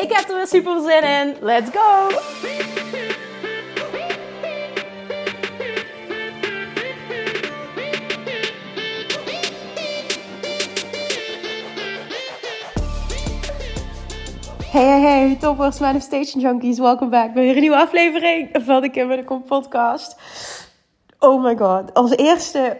Ik heb er weer super zin in. Let's go! Hey, hey, hey, toppers, manifestation junkies, welkom back bij weer een nieuwe aflevering van de Kim en Kom podcast. Oh my god, als eerste,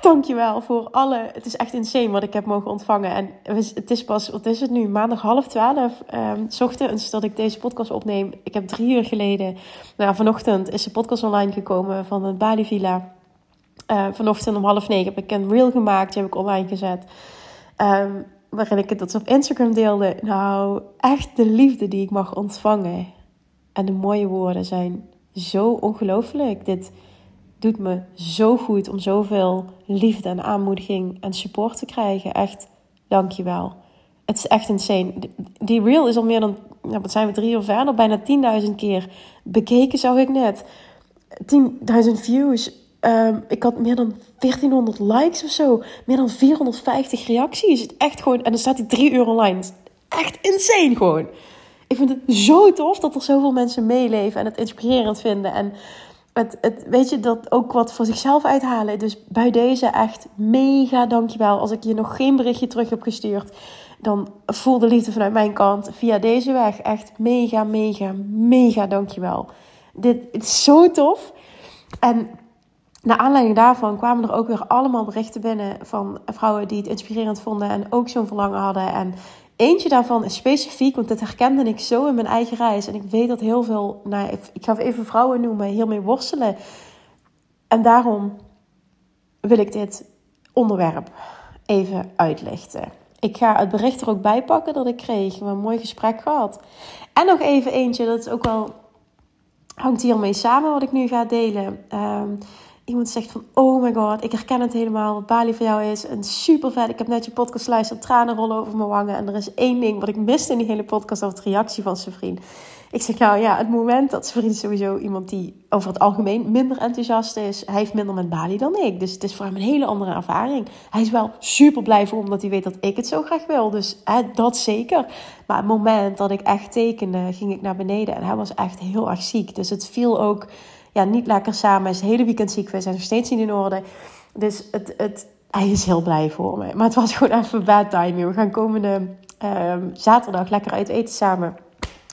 dankjewel voor alle, het is echt insane wat ik heb mogen ontvangen. En het is pas, wat is het nu, maandag half twaalf, um, ochtends dat ik deze podcast opneem. Ik heb drie uur geleden, nou vanochtend is de podcast online gekomen van het Bali Villa. Uh, vanochtend om half negen heb ik een reel gemaakt, die heb ik online gezet. Um, waarin ik het dat op Instagram deelde. Nou, echt de liefde die ik mag ontvangen. En de mooie woorden zijn zo ongelooflijk. Dit doet me zo goed om zoveel liefde en aanmoediging en support te krijgen. Echt, dankjewel. Het is echt insane. Die reel is al meer dan, nou, wat zijn we, drie uur verder? Bijna 10.000 keer bekeken, zag ik net. 10.000 views. Ehm, ik had meer dan 1400 likes of zo. Meer dan 450 reacties. Echt gewoon. En dan staat hij drie uur online. Echt insane gewoon. Ik vind het zo tof dat er zoveel mensen meeleven en het inspirerend vinden. En het, het, weet je, dat ook wat voor zichzelf uithalen. Dus bij deze echt mega dankjewel. Als ik je nog geen berichtje terug heb gestuurd, dan voel de liefde vanuit mijn kant via deze weg. Echt mega, mega, mega dankjewel. Dit is zo tof. En naar aanleiding daarvan kwamen er ook weer allemaal berichten binnen van vrouwen die het inspirerend vonden en ook zo'n verlangen hadden. En eentje daarvan is specifiek, want dit herkende ik zo in mijn eigen reis. En ik weet dat heel veel, nou, ik ga even vrouwen noemen, hiermee worstelen. En daarom wil ik dit onderwerp even uitlichten. Ik ga het bericht er ook bij pakken dat ik kreeg. We een mooi gesprek gehad. En nog even eentje, dat is ook wel hangt hiermee samen wat ik nu ga delen. Um, iemand zegt van, oh my god, ik herken het helemaal. Wat Bali voor jou is. En super vet. Ik heb net je podcast geluisterd. Tranen rollen over mijn wangen. En er is één ding wat ik miste in die hele podcast. Over de reactie van zijn vriend. Ik zeg, nou ja, het moment dat zijn vriend sowieso iemand die over het algemeen minder enthousiast is. Hij heeft minder met Bali dan ik. Dus het is voor hem een hele andere ervaring. Hij is wel super blij voor omdat hij weet dat ik het zo graag wil. Dus hè, dat zeker. Maar het moment dat ik echt tekende, ging ik naar beneden. En hij was echt heel erg ziek. Dus het viel ook ja, niet lekker samen. Is het hele weekend ziek. We zijn nog steeds niet in orde. Dus het, het, hij is heel blij voor me. Maar het was gewoon even bad timing. We gaan komende um, zaterdag lekker uit eten samen.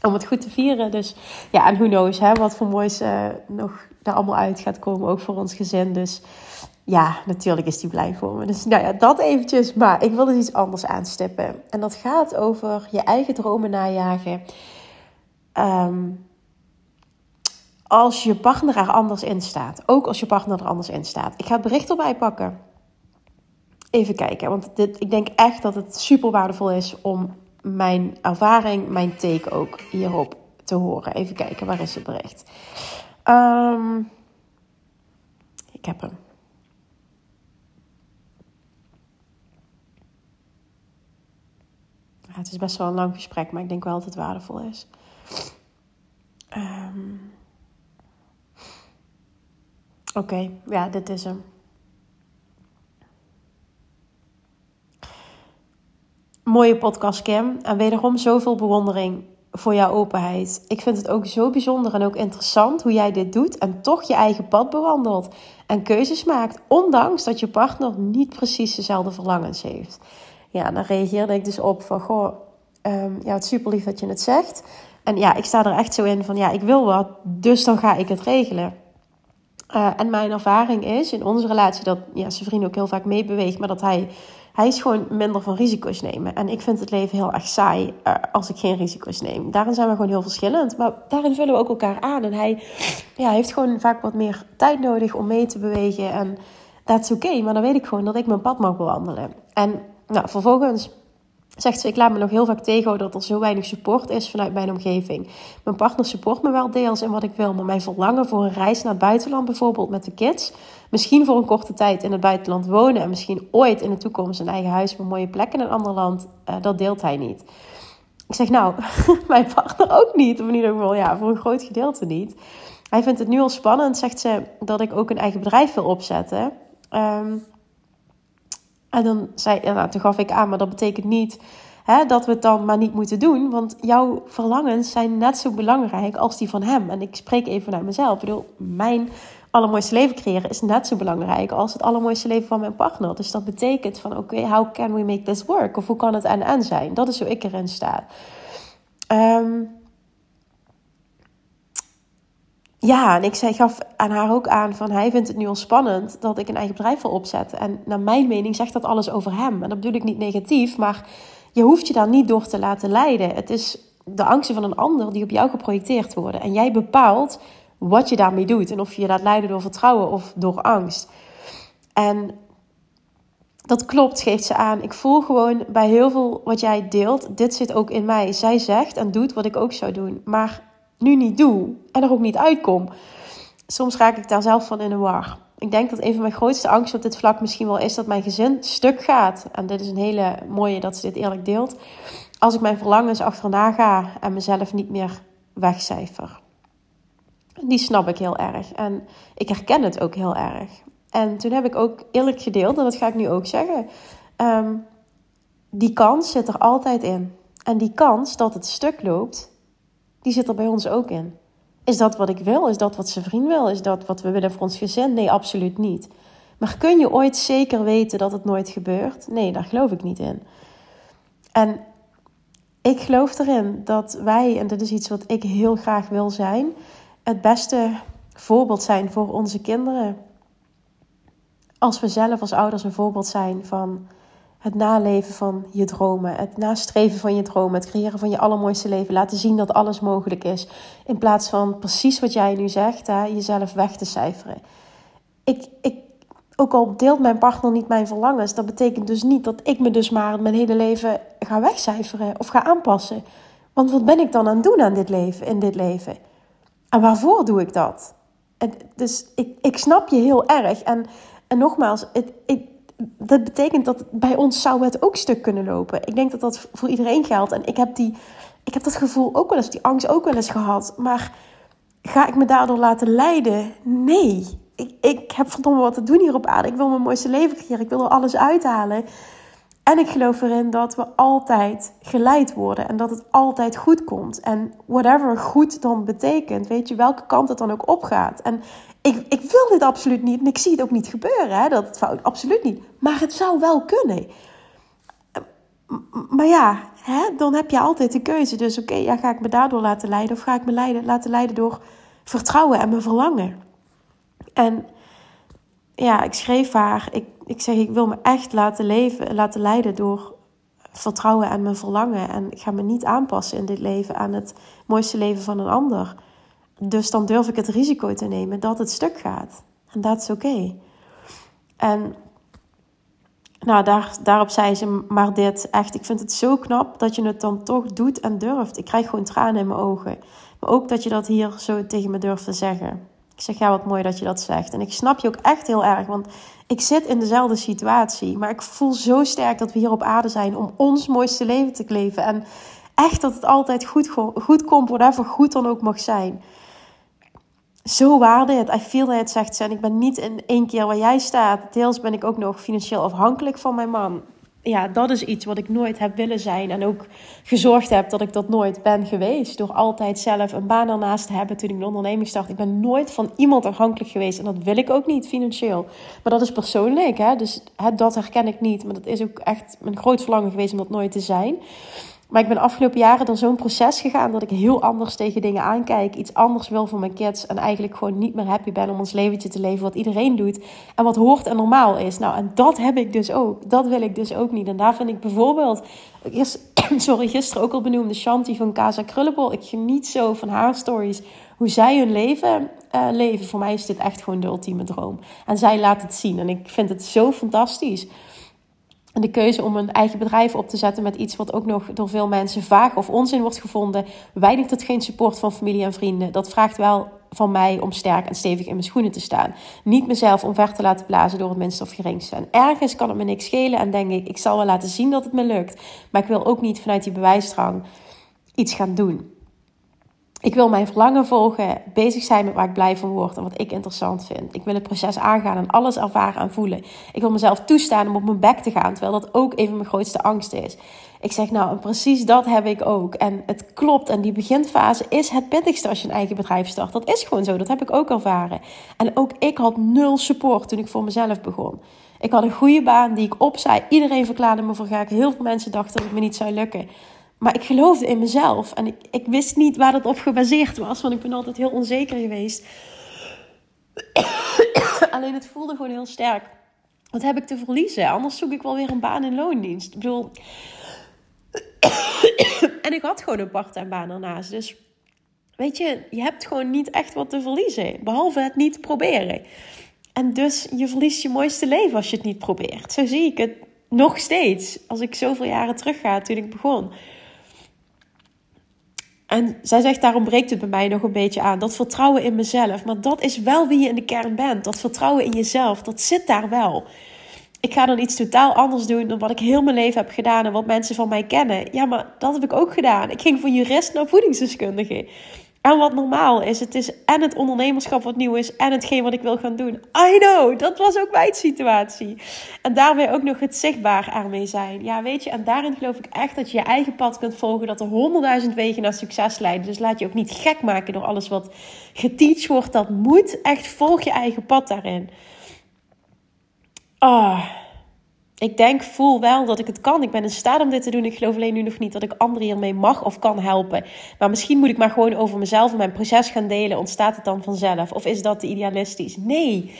Om het goed te vieren. Dus ja, en who knows hè, wat voor moois uh, nog daar allemaal uit gaat komen. Ook voor ons gezin. Dus ja, natuurlijk is hij blij voor me. Dus nou ja, dat eventjes. Maar ik wil dus iets anders aanstippen. En dat gaat over je eigen dromen najagen. Um, als je partner er anders in staat. Ook als je partner er anders in staat. Ik ga het bericht erbij pakken. Even kijken, want dit, ik denk echt dat het super waardevol is om mijn ervaring, mijn take ook hierop te horen. Even kijken, waar is het bericht? Um, ik heb hem. Het is best wel een lang gesprek, maar ik denk wel dat het waardevol is. Um, Oké, ja, dit is hem. Mooie podcast, Kim. En wederom zoveel bewondering voor jouw openheid. Ik vind het ook zo bijzonder en ook interessant hoe jij dit doet en toch je eigen pad bewandelt en keuzes maakt, ondanks dat je partner niet precies dezelfde verlangens heeft. Ja, dan reageerde ik dus op van, goh, um, ja, het is super lief dat je het zegt. En ja, ik sta er echt zo in van, ja, ik wil wat, dus dan ga ik het regelen. Uh, en mijn ervaring is in onze relatie dat ja, zijn vriend ook heel vaak meebeweegt, maar dat hij, hij is gewoon minder van risico's nemen. En ik vind het leven heel erg saai uh, als ik geen risico's neem. Daarin zijn we gewoon heel verschillend, maar daarin vullen we ook elkaar aan. En hij ja, heeft gewoon vaak wat meer tijd nodig om mee te bewegen. En dat is oké, maar dan weet ik gewoon dat ik mijn pad mag bewandelen. En nou, vervolgens Zegt ze, ik laat me nog heel vaak tegenhouden dat er zo weinig support is vanuit mijn omgeving. Mijn partner support me wel deels in wat ik wil, maar mijn verlangen voor een reis naar het buitenland bijvoorbeeld met de kids, misschien voor een korte tijd in het buitenland wonen en misschien ooit in de toekomst een eigen huis met mooie plekken in een ander land, uh, dat deelt hij niet. Ik zeg, nou, mijn partner ook niet, of in ieder geval ja, voor een groot gedeelte niet. Hij vindt het nu al spannend, zegt ze, dat ik ook een eigen bedrijf wil opzetten. Um, en dan zei, nou, toen gaf ik aan, maar dat betekent niet hè, dat we het dan maar niet moeten doen. Want jouw verlangens zijn net zo belangrijk als die van hem. En ik spreek even naar mezelf. Ik bedoel, mijn allermooiste leven creëren is net zo belangrijk als het allermooiste leven van mijn partner. Dus dat betekent van, oké, how can we make this work? Of hoe kan het en-en zijn? Dat is hoe ik erin sta. Um, ja, en ik zei, gaf aan haar ook aan van hij vindt het nu al spannend dat ik een eigen bedrijf wil opzetten. En naar mijn mening zegt dat alles over hem. En dat bedoel ik niet negatief, maar je hoeft je daar niet door te laten leiden. Het is de angsten van een ander die op jou geprojecteerd worden. En jij bepaalt wat je daarmee doet. En of je je laat leiden door vertrouwen of door angst. En dat klopt, geeft ze aan. Ik voel gewoon bij heel veel wat jij deelt, dit zit ook in mij. Zij zegt en doet wat ik ook zou doen. Maar nu niet doe en er ook niet uitkom, soms raak ik daar zelf van in de war. Ik denk dat een van mijn grootste angsten op dit vlak misschien wel is dat mijn gezin stuk gaat. En dit is een hele mooie dat ze dit eerlijk deelt. Als ik mijn verlangens achterna ga en mezelf niet meer wegcijfer. Die snap ik heel erg. En ik herken het ook heel erg. En toen heb ik ook eerlijk gedeeld, en dat ga ik nu ook zeggen. Ehm, die kans zit er altijd in. En die kans dat het stuk loopt, die zit er bij ons ook in. Is dat wat ik wil? Is dat wat zijn vriend wil? Is dat wat we willen voor ons gezin? Nee, absoluut niet. Maar kun je ooit zeker weten dat het nooit gebeurt? Nee, daar geloof ik niet in. En ik geloof erin dat wij, en dit is iets wat ik heel graag wil zijn, het beste voorbeeld zijn voor onze kinderen. Als we zelf als ouders een voorbeeld zijn van het naleven van je dromen, het nastreven van je dromen, het creëren van je allermooiste leven, laten zien dat alles mogelijk is, in plaats van precies wat jij nu zegt, hè, jezelf weg te cijferen. Ik, ik, ook al deelt mijn partner niet mijn verlangens, dat betekent dus niet dat ik me dus maar mijn hele leven ga wegcijferen of ga aanpassen. Want wat ben ik dan aan het doen aan dit leven, in dit leven? En waarvoor doe ik dat? Dus ik, ik snap je heel erg. En, en nogmaals, het, ik, dat betekent dat bij ons zou het ook stuk kunnen lopen. Ik denk dat dat voor iedereen geldt. En ik heb, die, ik heb dat gevoel ook wel eens, die angst ook wel eens gehad. Maar ga ik me daardoor laten leiden? Nee. Ik, ik heb verdomme wat te doen hier op aarde. Ik wil mijn mooiste leven creëren. Ik wil er alles uithalen. En ik geloof erin dat we altijd geleid worden en dat het altijd goed komt. En whatever goed dan betekent, weet je welke kant het dan ook opgaat. En ik, ik wil dit absoluut niet en ik zie het ook niet gebeuren, hè, dat fout, absoluut niet. Maar het zou wel kunnen. Maar ja, hè, dan heb je altijd de keuze. Dus oké, ja, ga ik me daardoor laten leiden of ga ik me laten leiden door vertrouwen en mijn verlangen. En ja, ik schreef haar, ik, ik zeg, ik wil me echt laten leven, laten leiden door vertrouwen en mijn verlangen. En ik ga me niet aanpassen in dit leven aan het mooiste leven van een ander. Dus dan durf ik het risico te nemen dat het stuk gaat. En dat is oké. En nou, daar, daarop zei ze maar dit. Echt, ik vind het zo knap dat je het dan toch doet en durft. Ik krijg gewoon tranen in mijn ogen. Maar ook dat je dat hier zo tegen me durft te zeggen. Ik zeg, ja, wat mooi dat je dat zegt. En ik snap je ook echt heel erg, want ik zit in dezelfde situatie. Maar ik voel zo sterk dat we hier op aarde zijn om ons mooiste leven te leven. En echt dat het altijd goed, goed komt, whatever goed dan ook mag zijn zo waarde het. I feel it, zegt ze. En ik ben niet in één keer waar jij staat. Deels ben ik ook nog financieel afhankelijk van mijn man. Ja, dat is iets wat ik nooit heb willen zijn. En ook gezorgd heb dat ik dat nooit ben geweest. Door altijd zelf een baan ernaast te hebben toen ik mijn onderneming start. Ik ben nooit van iemand afhankelijk geweest. En dat wil ik ook niet financieel. Maar dat is persoonlijk. Hè? Dus dat herken ik niet. Maar dat is ook echt mijn groot verlangen geweest om dat nooit te zijn. Maar ik ben afgelopen jaren door zo'n proces gegaan dat ik heel anders tegen dingen aankijk. Iets anders wil voor mijn kids. En eigenlijk gewoon niet meer happy ben om ons leventje te leven wat iedereen doet. En wat hoort en normaal is. Nou, en dat heb ik dus ook. Dat wil ik dus ook niet. En daar vind ik bijvoorbeeld, sorry, gisteren ook al benoemde Shanti van Casa Krullenbol. Ik geniet zo van haar stories. Hoe zij hun leven uh, leven. Voor mij is dit echt gewoon de ultieme droom. En zij laat het zien. En ik vind het zo fantastisch de keuze om een eigen bedrijf op te zetten met iets wat ook nog door veel mensen vaag of onzin wordt gevonden, weinig tot geen support van familie en vrienden, dat vraagt wel van mij om sterk en stevig in mijn schoenen te staan. Niet mezelf omver te laten blazen door het minste of geringste. En ergens kan het me niks schelen en denk ik, ik zal wel laten zien dat het me lukt. Maar ik wil ook niet vanuit die bewijsdrang iets gaan doen. Ik wil mijn verlangen volgen, bezig zijn met waar ik blij van word en wat ik interessant vind. Ik wil het proces aangaan en alles ervaren en voelen. Ik wil mezelf toestaan om op mijn bek te gaan, terwijl dat ook even mijn grootste angst is. Ik zeg nou, en precies dat heb ik ook. En het klopt. En die beginfase is het pittigste als je een eigen bedrijf start. Dat is gewoon zo. Dat heb ik ook ervaren. En ook ik had nul support toen ik voor mezelf begon. Ik had een goede baan die ik opzij. Iedereen verklaarde me voor gek. Heel veel mensen dachten dat het me niet zou lukken. Maar ik geloofde in mezelf. En ik, ik wist niet waar dat op gebaseerd was. Want ik ben altijd heel onzeker geweest. Alleen het voelde gewoon heel sterk. Wat heb ik te verliezen? Anders zoek ik wel weer een baan in loondienst. Ik bedoel... en ik had gewoon een part-time baan ernaast. Dus weet je, je hebt gewoon niet echt wat te verliezen. Behalve het niet proberen. En dus je verliest je mooiste leven als je het niet probeert. Zo zie ik het nog steeds. Als ik zoveel jaren terug ga toen ik begon. En zij zegt, daarom breekt het bij mij nog een beetje aan. Dat vertrouwen in mezelf. Maar dat is wel wie je in de kern bent. Dat vertrouwen in jezelf, dat zit daar wel. Ik ga dan iets totaal anders doen dan wat ik heel mijn leven heb gedaan en wat mensen van mij kennen. Ja, maar dat heb ik ook gedaan. Ik ging van jurist naar voedingsdeskundige. En wat normaal is, het is en het ondernemerschap wat nieuw is en hetgeen wat ik wil gaan doen. I know, dat was ook mijn situatie. En daarbij ook nog het zichtbaar ermee zijn. Ja, weet je, en daarin geloof ik echt dat je je eigen pad kunt volgen, dat er honderdduizend wegen naar succes leiden. Dus laat je ook niet gek maken door alles wat geteacht wordt. Dat moet echt, volg je eigen pad daarin. Ah... ik denk, voel wel dat ik het kan. Ik ben in staat om dit te doen. Ik geloof alleen nu nog niet dat ik anderen hiermee mag of kan helpen. Maar misschien moet ik maar gewoon over mezelf en mijn proces gaan delen. Ontstaat het dan vanzelf? Of is dat te idealistisch? Nee.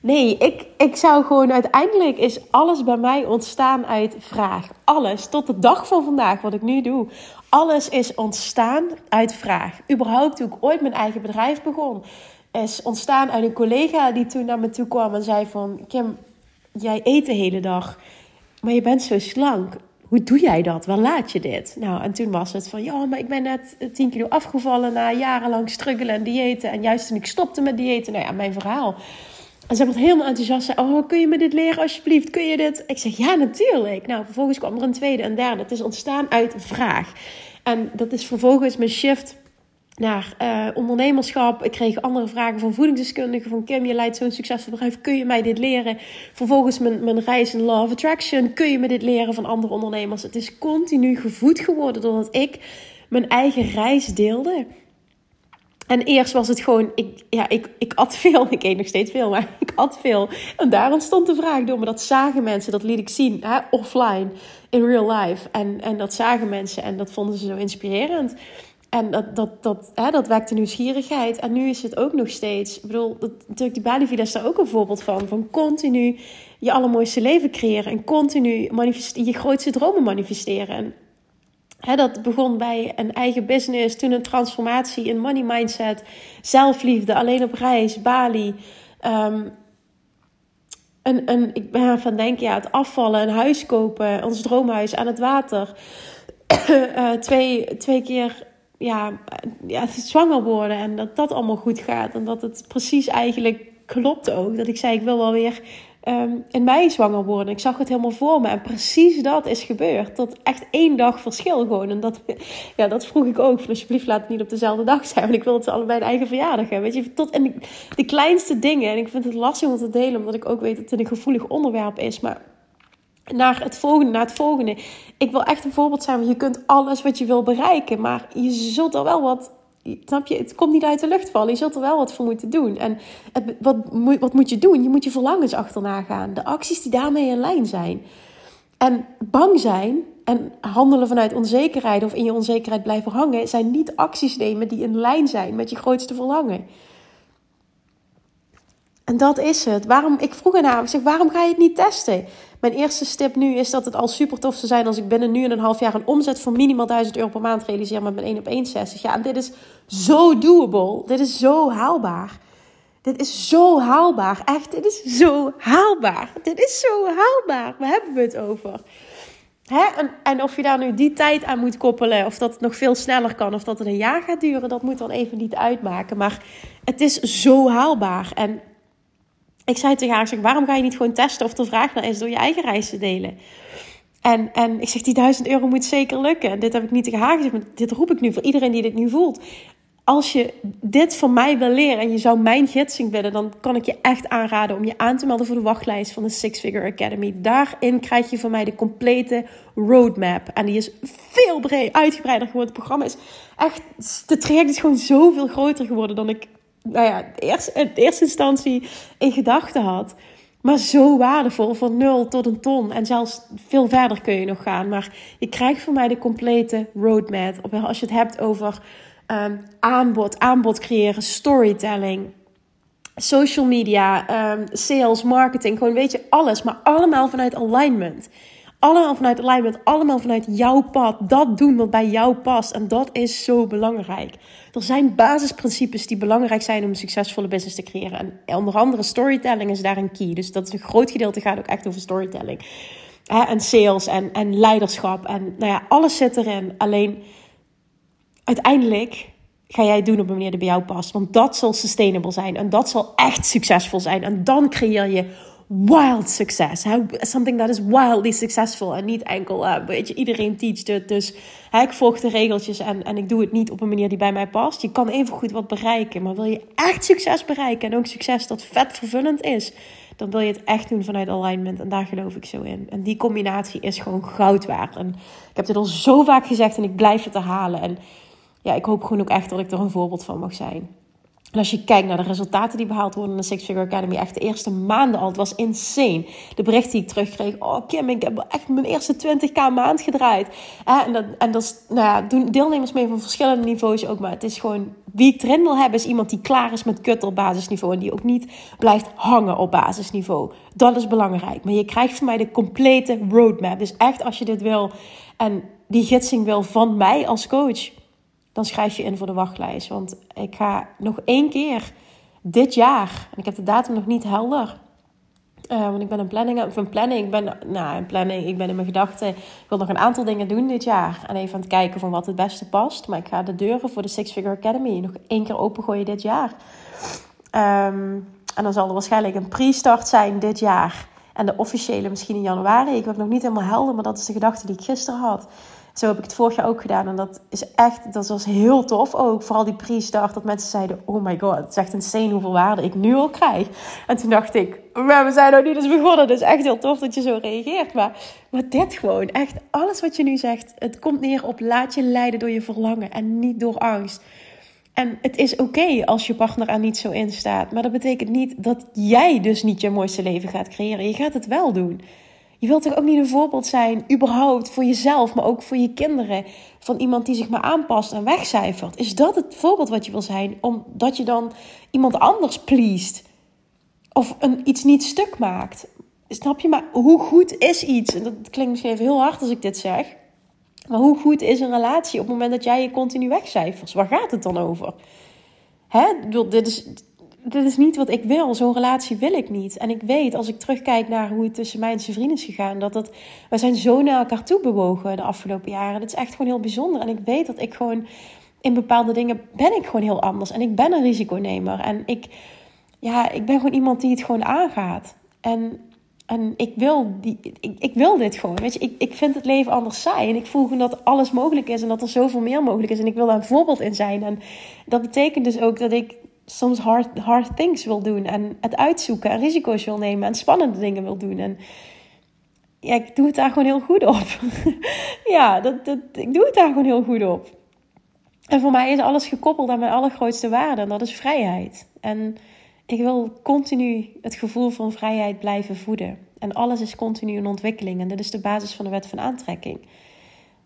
Nee, ik, ik zou gewoon uiteindelijk is alles bij mij ontstaan uit vraag. Alles, tot de dag van vandaag, wat ik nu doe. Alles is ontstaan uit vraag. Überhaupt toen ik ooit mijn eigen bedrijf begon, is ontstaan uit een collega die toen naar me toe kwam en zei van... Kim, jij eet de hele dag, maar je bent zo slank. Hoe doe jij dat? Waar laat je dit? Nou, en toen was het van, ja, maar ik ben net 10 kilo afgevallen na jarenlang struggelen en diëten. En juist toen ik stopte met diëten, nou ja, mijn verhaal. En ze wordt helemaal enthousiast. Oh, kun je me dit leren alsjeblieft? Kun je dit? Ik zeg, ja, natuurlijk. Nou, vervolgens kwam er een tweede en derde. Het is ontstaan uit vraag. En dat is vervolgens mijn shift naar uh, ondernemerschap. Ik kreeg andere vragen van voedingsdeskundigen. Van Kim, je leidt zo'n succesvol bedrijf. Kun je mij dit leren? Vervolgens mijn, mijn reis in Law of Attraction. Kun je me dit leren van andere ondernemers? Het is continu gevoed geworden doordat ik mijn eigen reis deelde. En eerst was het gewoon, ik, ja, ik, ik at veel. Ik eet nog steeds veel, maar ik at veel. En daar ontstond de vraag door me. Dat zagen mensen, dat liet ik zien, hè, offline, in real life. En, en dat zagen mensen en dat vonden ze zo inspirerend. En dat, dat, dat, hè, dat wekte nieuwsgierigheid. En nu is het ook nog steeds. Ik bedoel, dat, natuurlijk, die Bali Villa is daar ook een voorbeeld van. Van continu je allermooiste leven creëren. En continu je grootste dromen manifesteren. En hè, dat begon bij een eigen business. Toen een transformatie, een money mindset. Zelfliefde, alleen op reis, Bali. Um, een, een, ik ben van denk, ja, het afvallen, een huis kopen. Ons droomhuis aan het water. uh, twee, twee keer ja, ja, zwanger worden en dat dat allemaal goed gaat. En dat het precies eigenlijk klopt ook. Dat ik zei, ik wil wel weer um, in mei zwanger worden. Ik zag het helemaal voor me. En precies dat is gebeurd. Tot echt één dag verschil gewoon. En dat, ja, dat vroeg ik ook. alsjeblieft laat het niet op dezelfde dag zijn. Want ik wil het ze allebei een eigen verjaardag hebben. Weet je, tot in de, de kleinste dingen. En ik vind het lastig om te delen. Omdat ik ook weet dat het een gevoelig onderwerp is. Maar naar het volgende, naar het volgende. Ik wil echt een voorbeeld zijn, want je kunt alles wat je wil bereiken, maar je zult er wel wat, snap je, het komt niet uit de lucht vallen. Je zult er wel wat voor moeten doen. En wat, wat moet je doen? Je moet je verlangens achterna gaan. De acties die daarmee in lijn zijn. En bang zijn en handelen vanuit onzekerheid of in je onzekerheid blijven hangen, zijn niet acties nemen die in lijn zijn met je grootste verlangen. En dat is het. Waarom, ik vroeg ernaar, ik zeg, waarom ga je het niet testen? Mijn eerste stip nu is dat het al super tof zou zijn als ik binnen nu en een half jaar een omzet van minimaal 1000 euro per maand realiseer met mijn 1 op 1 sessies. Ja, en dit is zo doable. Dit is zo haalbaar. Dit is zo haalbaar. Echt, dit is zo haalbaar. Dit is zo haalbaar. Waar hebben we het over? Hè? En, en of je daar nu die tijd aan moet koppelen, of dat het nog veel sneller kan, of dat het een jaar gaat duren, dat moet dan even niet uitmaken. Maar het is zo haalbaar. En ik zei tegen haar, ik zeg, waarom ga je niet gewoon testen of er vraag naar is door je eigen reis te delen? En, en ik zeg, die duizend euro moet zeker lukken. En dit heb ik niet tegen haar gezegd, maar dit roep ik nu voor iedereen die dit nu voelt als je dit van mij wil leren en je zou mijn gidsing willen, dan kan ik je echt aanraden om je aan te melden voor de wachtlijst van de Six Figure Academy. Daarin krijg je van mij de complete roadmap. En die is veel breed, uitgebreider geworden. Het programma is echt, de traject is gewoon zoveel groter geworden dan ik, nou ja, eerst, in eerste instantie in gedachten had. Maar zo waardevol, van nul tot een ton. En zelfs veel verder kun je nog gaan. Maar je krijgt van mij de complete roadmap. Als je het hebt over um, aanbod, aanbod creëren, storytelling, social media, um, sales, marketing. Gewoon weet je, alles. Maar allemaal vanuit alignment. Allemaal vanuit alignment, allemaal vanuit jouw pad. Dat doen wat bij jou past. En dat is zo belangrijk. Er zijn basisprincipes die belangrijk zijn om een succesvolle business te creëren. En onder andere storytelling is daar een key. Dus dat is een groot gedeelte gaat ook echt over storytelling. en sales en, en leiderschap. En nou ja, alles zit erin. Alleen uiteindelijk ga jij doen op een manier die bij jou past. Want dat zal sustainable zijn. En dat zal echt succesvol zijn. En dan creëer je wild succes. Something that is wildly successful. En niet enkel, uh, weet je, iedereen teacht het. Dus hè, ik volg de regeltjes en, en ik doe het niet op een manier die bij mij past. Je kan even goed wat bereiken. Maar wil je echt succes bereiken en ook succes dat vet vervullend is... dan wil je het echt doen vanuit alignment. En daar geloof ik zo in. En die combinatie is gewoon goud waard. En ik heb dit al zo vaak gezegd en ik blijf het herhalen. En ja, ik hoop gewoon ook echt dat ik er een voorbeeld van mag zijn. En als je kijkt naar de resultaten die behaald worden in de Six Figure Academy, echt de eerste maanden al, het was insane. De bericht die ik terugkreeg, oh Kim, ik heb echt mijn eerste 20k maand gedraaid. En dat, en dat is, nou ja, doen deelnemers mee van verschillende niveaus ook, maar het is gewoon, wie ik erin wil hebben, is iemand die klaar is met kut op basisniveau en die ook niet blijft hangen op basisniveau. Dat is belangrijk. Maar je krijgt van mij de complete roadmap. Dus echt, als je dit wil en die gidsing wil van mij als coach, dan schrijf je in voor de wachtlijst. Want ik ga nog één keer dit jaar, en ik heb de datum nog niet helder. Uh, want ik ben een planning, of planning, ik ben, nou, een planning, ik ben in mijn gedachten. Ik wil nog een aantal dingen doen dit jaar. En even aan het kijken van wat het beste past. Maar ik ga de deuren voor de Six Figure Academy nog één keer opengooien dit jaar. Ehm, en dan zal er waarschijnlijk een pre-start zijn dit jaar. En de officiële misschien in januari. Ik heb nog niet helemaal helder, maar dat is de gedachte die ik gisteren had. Zo heb ik het vorig jaar ook gedaan. En dat is echt, dat was heel tof ook. Vooral die pre-start, dat mensen zeiden: Oh my god, het is echt insane hoeveel waarde ik nu al krijg. En toen dacht ik: Maar we zijn nog niet eens begonnen. Dus echt heel tof dat je zo reageert. Maar, maar dit gewoon, echt, alles wat je nu zegt, het komt neer op laat je leiden door je verlangen en niet door angst. En het is oké als je partner er niet zo in staat. Maar dat betekent niet dat jij dus niet je mooiste leven gaat creëren. Je gaat het wel doen. Je wilt toch ook niet een voorbeeld zijn, überhaupt voor jezelf, maar ook voor je kinderen, van iemand die zich maar aanpast en wegcijfert? Is dat het voorbeeld wat je wil zijn, omdat je dan iemand anders pleest? Of een, iets niet stuk maakt? Snap je? Maar hoe goed is iets? En dat klinkt misschien even heel hard als ik dit zeg. Maar hoe goed is een relatie op het moment dat jij je continu wegcijfert? Waar gaat het dan over? Hè? Dit is, dit is niet wat ik wil. Zo'n relatie wil ik niet. En ik weet, als ik terugkijk naar hoe het tussen mij en zijn vrienden is gegaan, dat dat, wij zijn zo naar elkaar toe bewogen de afgelopen jaren. Dat is echt gewoon heel bijzonder. En ik weet dat ik gewoon in bepaalde dingen ben ik gewoon heel anders. En ik ben een risiconemer. En ik, ja, ik ben gewoon iemand die het gewoon aangaat. En, en ik, wil die, ik, ik wil dit gewoon. Weet je, ik, ik vind het leven anders saai. En ik voel gewoon dat alles mogelijk is en dat er zoveel meer mogelijk is. En ik wil daar een voorbeeld in zijn. En dat betekent dus ook dat ik soms hard, hard things wil doen. En het uitzoeken en risico's wil nemen en spannende dingen wil doen. En ja, ik doe het daar gewoon heel goed op. ja, dat, dat, ik doe het daar gewoon heel goed op. En voor mij is alles gekoppeld aan mijn allergrootste waarde. En dat is vrijheid. En ik wil continu het gevoel van vrijheid blijven voeden. En alles is continu een ontwikkeling. En dit is de basis van de wet van aantrekking.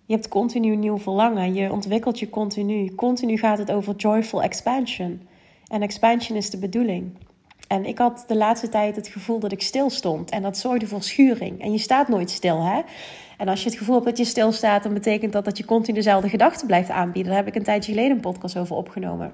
Je hebt continu nieuw verlangen. Je ontwikkelt je continu. Continu gaat het over joyful expansion. En expansion is de bedoeling. En ik had de laatste tijd het gevoel dat ik stil stond. En dat zorgde voor schuring. En je staat nooit stil, hè? En als je het gevoel hebt dat je stilstaat, dan betekent dat dat je continu dezelfde gedachten blijft aanbieden. Daar heb ik een tijdje geleden een podcast over opgenomen.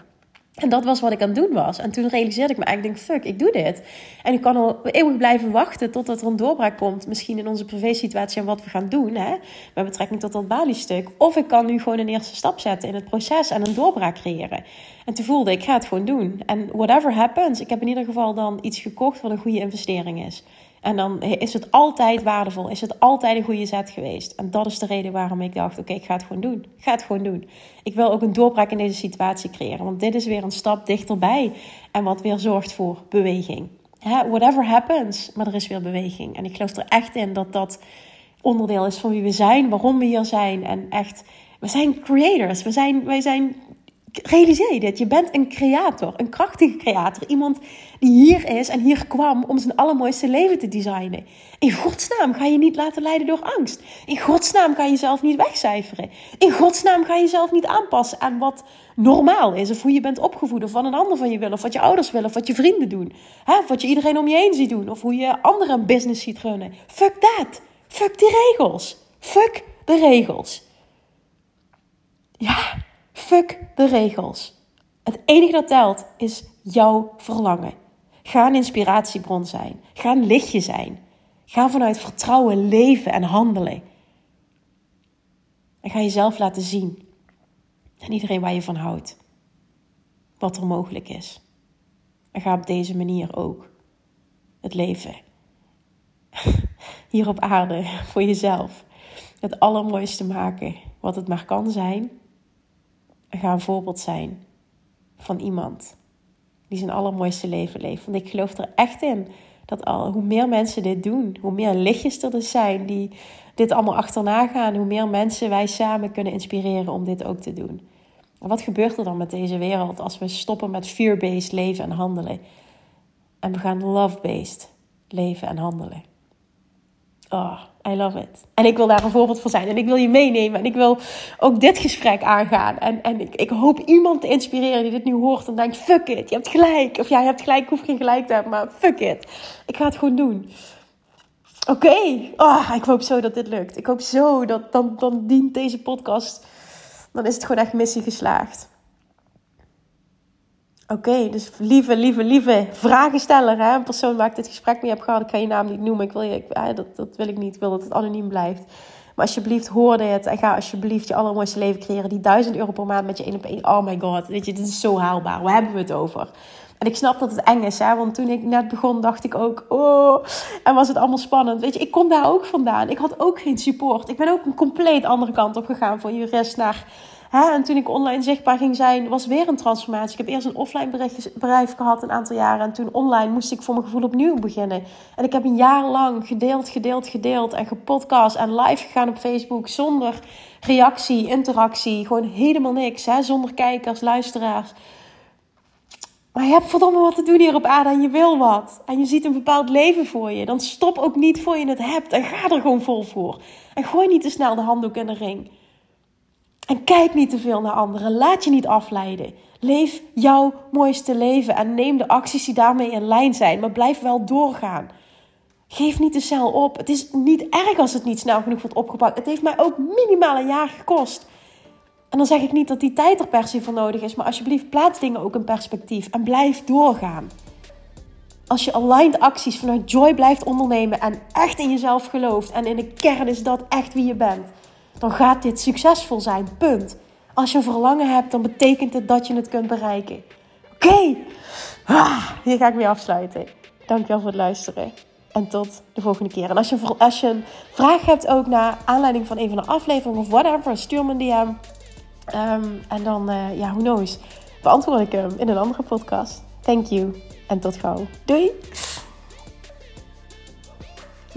En dat was wat ik aan het doen was. En toen realiseerde ik me eigenlijk, fuck, ik doe dit. En ik kan al eeuwig blijven wachten totdat er een doorbraak komt. Misschien in onze privé-situatie en wat we gaan doen. Hè, met betrekking tot dat Bali-stuk. Of ik kan nu gewoon een eerste stap zetten in het proces en een doorbraak creëren. En toen voelde ik, ga het gewoon doen. En whatever happens, ik heb in ieder geval dan iets gekocht wat een goede investering is. En dan is het altijd waardevol, is het altijd een goede zet geweest. En dat is de reden waarom ik dacht: oké, ik ga het gewoon doen. Ik ga het gewoon doen. Ik wil ook een doorbraak in deze situatie creëren, want dit is weer een stap dichterbij. En wat weer zorgt voor beweging. whatever happens, maar er is weer beweging. En ik geloof er echt in dat dat onderdeel is van wie we zijn, waarom we hier zijn. En echt, we zijn creators. We zijn, wij zijn realiseer je dit? Je bent een creator, een krachtige creator. Iemand die hier is en hier kwam om zijn allermooiste leven te designen. In godsnaam ga je niet laten leiden door angst. In godsnaam ga je jezelf niet wegcijferen. In godsnaam ga je jezelf niet aanpassen aan wat normaal is. Of hoe je bent opgevoed. Of wat een ander van je wil. Of wat je ouders willen. Of wat je vrienden doen. Of wat je iedereen om je heen ziet doen. Of hoe je anderen een business ziet runnen. Fuck that. Fuck die regels. Fuck de regels. Ja, Fuck de regels. Het enige dat telt is jouw verlangen. Ga een inspiratiebron zijn. Ga een lichtje zijn. Ga vanuit vertrouwen leven en handelen. En ga jezelf laten zien. En iedereen waar je van houdt. Wat er mogelijk is. En ga op deze manier ook het leven hier op aarde voor jezelf het allermooiste maken wat het maar kan zijn ga een voorbeeld zijn van iemand die zijn allermooiste leven leeft. Want ik geloof er echt in dat al, hoe meer mensen dit doen, hoe meer lichtjes er dus zijn die dit allemaal achterna gaan, hoe meer mensen wij samen kunnen inspireren om dit ook te doen. En wat gebeurt er dan met deze wereld als we stoppen met fear-based leven en handelen en we gaan love-based leven en handelen? Oh, I love it. En ik wil daar een voorbeeld van zijn. En ik wil je meenemen. En ik wil ook dit gesprek aangaan. En, en ik, ik hoop iemand te inspireren die dit nu hoort en denkt: fuck it, je hebt gelijk. Of ja, je hebt gelijk, ik hoef geen gelijk te hebben, maar fuck it. Ik ga het gewoon doen. Oké, oh, ik hoop zo dat dit lukt. Ik hoop zo dat dan, dan dient deze podcast. Dan is het gewoon echt missie geslaagd. Oké, dus lieve, lieve, lieve vragensteller, hè? een persoon waar ik dit gesprek mee heb gehad, ik ga je naam niet noemen, ik wil je, ik, dat, dat wil ik niet, ik wil dat het anoniem blijft. Maar alsjeblieft, hoor dit en ga alsjeblieft je allermooiste leven creëren. Die 1000 euro per maand met je één op één. Oh my god, weet je, dit is zo haalbaar. Waar hebben we het over? En ik snap dat het eng is, hè? want toen ik net begon, dacht ik ook, oh, en was het allemaal spannend. Weet je, ik kom daar ook vandaan. Ik had ook geen support. Ik ben ook een compleet andere kant op gegaan van jurist naar En toen ik online zichtbaar ging zijn, was weer een transformatie. Ik heb eerst een offline bedrijf gehad een aantal jaren. En toen online moest ik voor mijn gevoel opnieuw beginnen. En ik heb een jaar lang gedeeld, gedeeld, gedeeld. En gepodcast en live gegaan op Facebook. Zonder reactie, interactie. Gewoon helemaal niks. Hè? Zonder kijkers, luisteraars. Maar je hebt verdomme wat te doen hier op aarde en je wil wat. En je ziet een bepaald leven voor je. Dan stop ook niet voor je het hebt en ga er gewoon vol voor. En gooi niet te snel de handdoek in de ring. En kijk niet te veel naar anderen. Laat je niet afleiden. Leef jouw mooiste leven en neem de acties die daarmee in lijn zijn, maar blijf wel doorgaan. Geef niet te snel op. Het is niet erg als het niet snel genoeg wordt opgebouwd. Het heeft mij ook minimaal een jaar gekost. En dan zeg ik niet dat die tijd er per se voor nodig is, maar alsjeblieft plaats dingen ook in perspectief en blijf doorgaan. Als je aligned acties vanuit joy blijft ondernemen en echt in jezelf gelooft en in de kern is dat echt wie je bent dan gaat dit succesvol zijn. Punt. Als je een verlangen hebt, dan betekent het dat je het kunt bereiken. Oké, ah, hier ga ik mee afsluiten. Dankjewel voor het luisteren. En tot de volgende keer. En als je, als je een vraag hebt ook naar aanleiding van een van de afleveringen of whatever, stuur me een DM. Ehm, en dan, uh, ja, who knows, beantwoord ik hem in een andere podcast. Thank you en tot gauw. Doei!